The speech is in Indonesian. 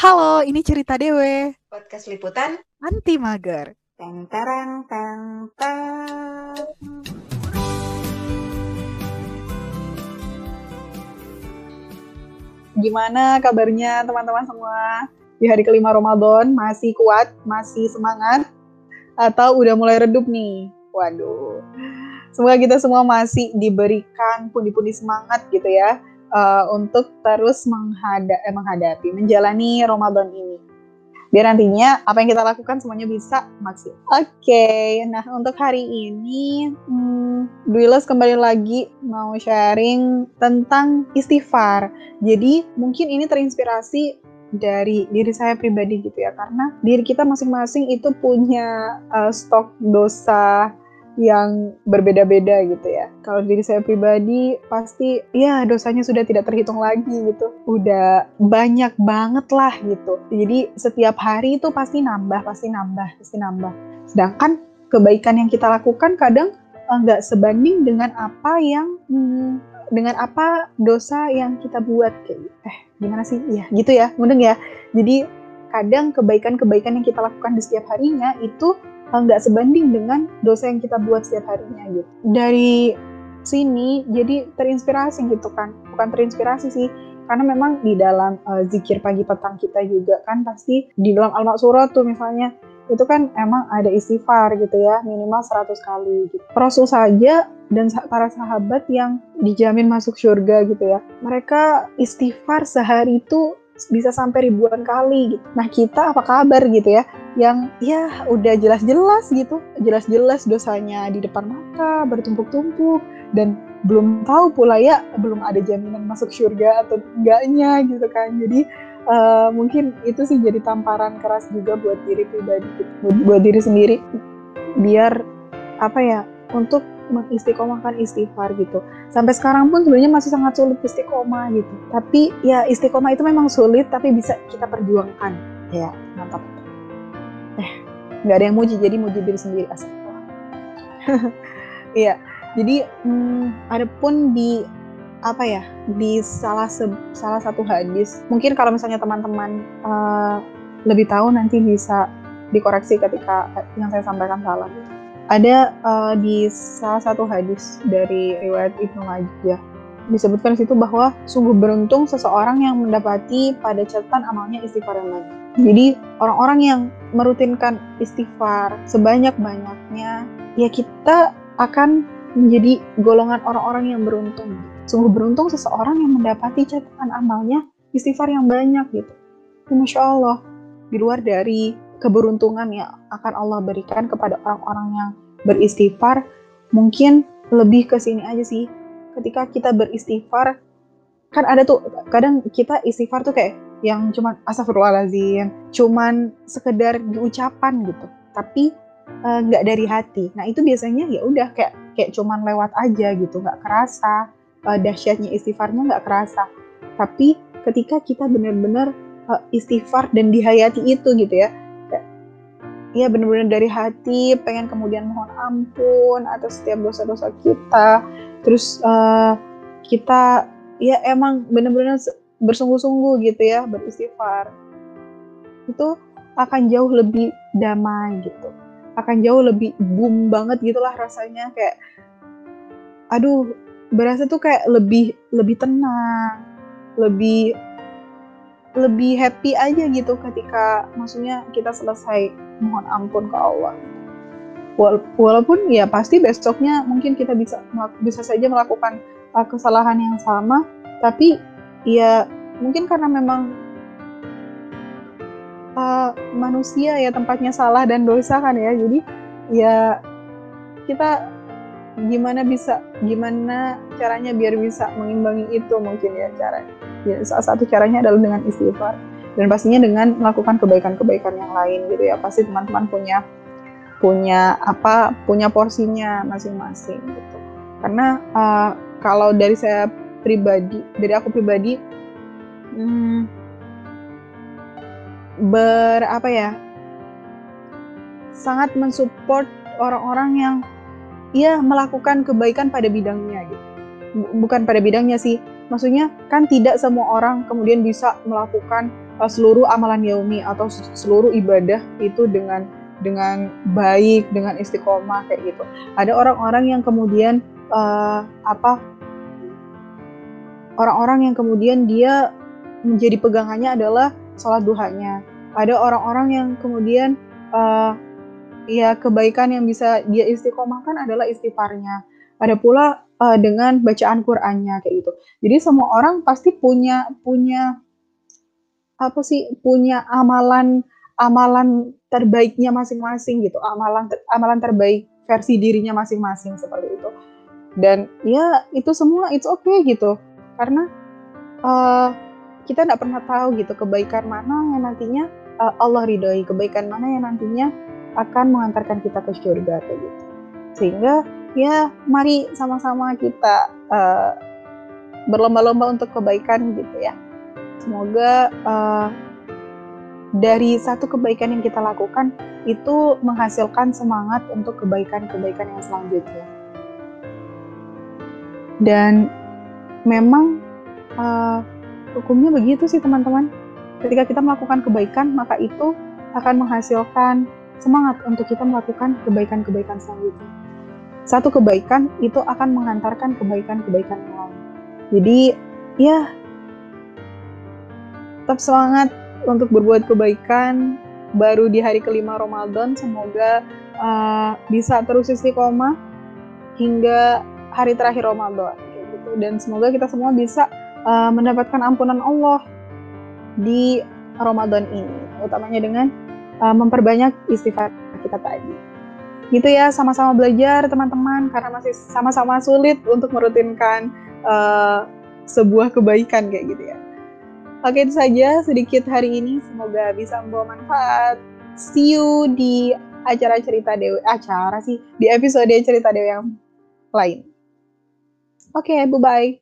Halo, ini cerita Dewe. Podcast liputan anti mager. Teng tereng teng teng. Gimana kabarnya teman-teman semua? Di hari kelima Ramadan masih kuat, masih semangat atau udah mulai redup nih? Waduh. Semoga kita semua masih diberikan pundi-pundi semangat gitu ya uh, untuk terus menghada eh, menghadapi, menjalani Ramadan ini. Biar nantinya apa yang kita lakukan semuanya bisa maksimal. Oke, okay, nah untuk hari ini, hmm, Duilas kembali lagi mau sharing tentang istighfar. Jadi mungkin ini terinspirasi dari diri saya pribadi gitu ya karena diri kita masing-masing itu punya uh, stok dosa yang berbeda-beda gitu ya. Kalau diri saya pribadi pasti ya dosanya sudah tidak terhitung lagi gitu. Udah banyak banget lah gitu. Jadi setiap hari itu pasti nambah, pasti nambah, pasti nambah. Sedangkan kebaikan yang kita lakukan kadang eh, nggak sebanding dengan apa yang hmm, dengan apa dosa yang kita buat kayak eh gimana sih ya gitu ya mudeng ya jadi kadang kebaikan-kebaikan yang kita lakukan di setiap harinya itu nggak sebanding dengan dosa yang kita buat setiap harinya gitu. Dari sini jadi terinspirasi gitu kan, bukan terinspirasi sih, karena memang di dalam uh, zikir pagi petang kita juga kan pasti di dalam al-maksurah tuh misalnya itu kan emang ada istighfar gitu ya minimal 100 kali gitu. Rasul saja dan para sahabat yang dijamin masuk surga gitu ya mereka istighfar sehari itu bisa sampai ribuan kali gitu. Nah kita apa kabar gitu ya, yang ya udah jelas-jelas gitu, jelas-jelas dosanya di depan mata bertumpuk-tumpuk dan belum tahu pula ya belum ada jaminan masuk surga atau enggaknya gitu kan. Jadi uh, mungkin itu sih jadi tamparan keras juga buat diri pribadi, buat, buat diri sendiri, biar apa ya untuk mengistiqomahkan istighfar gitu. Sampai sekarang pun sebenarnya masih sangat sulit istiqomah gitu. Tapi ya istiqomah itu memang sulit tapi bisa kita perjuangkan. Ya, mantap. Eh, nggak ada yang muji jadi muji diri sendiri asal. Iya. jadi hmm, ada pun di apa ya di salah se, salah satu hadis mungkin kalau misalnya teman-teman uh, lebih tahu nanti bisa dikoreksi ketika yang saya sampaikan salah ada uh, di salah satu hadis dari riwayat Ibnu Majah disebutkan di situ bahwa sungguh beruntung seseorang yang mendapati pada catatan amalnya istighfar yang banyak. Jadi orang-orang yang merutinkan istighfar sebanyak-banyaknya, ya kita akan menjadi golongan orang-orang yang beruntung. Sungguh beruntung seseorang yang mendapati catatan amalnya istighfar yang banyak gitu. Ya, Masya Allah, di luar dari keberuntungan yang akan Allah berikan kepada orang-orang yang beristighfar mungkin lebih ke sini aja sih ketika kita beristighfar kan ada tuh kadang kita istighfar tuh kayak yang cuman astagfirullahaladzim cuman sekedar diucapan gitu. Tapi eh, nggak uh, dari hati. Nah itu biasanya ya udah kayak kayak cuman lewat aja gitu nggak kerasa. Uh, dahsyatnya istighfarnya nggak kerasa. Tapi ketika kita benar-benar uh, istighfar dan dihayati itu gitu ya ya benar-benar dari hati pengen kemudian mohon ampun atas setiap dosa-dosa kita. Terus uh, kita ya emang benar-benar bersungguh-sungguh gitu ya beristighfar itu akan jauh lebih damai gitu akan jauh lebih boom banget gitulah rasanya kayak aduh berasa tuh kayak lebih lebih tenang lebih lebih happy aja gitu ketika maksudnya kita selesai mohon ampun ke Allah. Walaupun ya pasti besoknya mungkin kita bisa bisa saja melakukan uh, kesalahan yang sama, tapi ya mungkin karena memang uh, manusia ya tempatnya salah dan dosa kan ya, jadi ya kita gimana bisa gimana caranya biar bisa mengimbangi itu mungkin ya caranya. Ya salah satu caranya adalah dengan istighfar. Dan pastinya dengan melakukan kebaikan-kebaikan yang lain gitu ya. Pasti teman-teman punya punya apa punya porsinya masing-masing gitu. Karena uh, kalau dari saya pribadi dari aku pribadi hmm, ber apa ya sangat mensupport orang-orang yang ya melakukan kebaikan pada bidangnya gitu bukan pada bidangnya sih maksudnya kan tidak semua orang kemudian bisa melakukan uh, seluruh amalan yaumi atau seluruh ibadah itu dengan dengan baik, dengan istiqomah kayak gitu. Ada orang-orang yang kemudian uh, apa orang-orang yang kemudian dia menjadi pegangannya adalah sholat duhanya. Ada orang-orang yang kemudian uh, ya kebaikan yang bisa dia istiqomahkan adalah istighfarnya. Ada pula uh, dengan bacaan Qur'annya kayak gitu. Jadi semua orang pasti punya punya apa sih punya amalan amalan terbaiknya masing-masing gitu. Amalan ter, amalan terbaik versi dirinya masing-masing seperti itu. Dan ya itu semua it's okay gitu. Karena uh, kita tidak pernah tahu gitu kebaikan mana yang nantinya uh, Allah ridhoi, kebaikan mana yang nantinya akan mengantarkan kita ke surga kayak gitu. Sehingga ya mari sama-sama kita uh, berlomba-lomba untuk kebaikan gitu ya. Semoga uh, dari satu kebaikan yang kita lakukan itu menghasilkan semangat untuk kebaikan-kebaikan yang selanjutnya. Dan memang uh, hukumnya begitu sih teman-teman. Ketika kita melakukan kebaikan, maka itu akan menghasilkan semangat untuk kita melakukan kebaikan-kebaikan selanjutnya satu kebaikan itu akan mengantarkan kebaikan-kebaikan yang lain. Jadi ya tetap semangat untuk berbuat kebaikan baru di hari kelima Ramadan semoga uh, bisa terus istiqomah hingga hari terakhir Ramadan gitu dan semoga kita semua bisa uh, mendapatkan ampunan Allah di Ramadan ini utamanya dengan uh, memperbanyak istighfar kita tadi gitu ya sama-sama belajar teman-teman karena masih sama-sama sulit untuk merutinkan uh, sebuah kebaikan kayak gitu ya. Oke itu saja sedikit hari ini semoga bisa membawa manfaat. See you di acara cerita dewi acara sih di episode cerita dewi yang lain. Oke, okay, bye bye.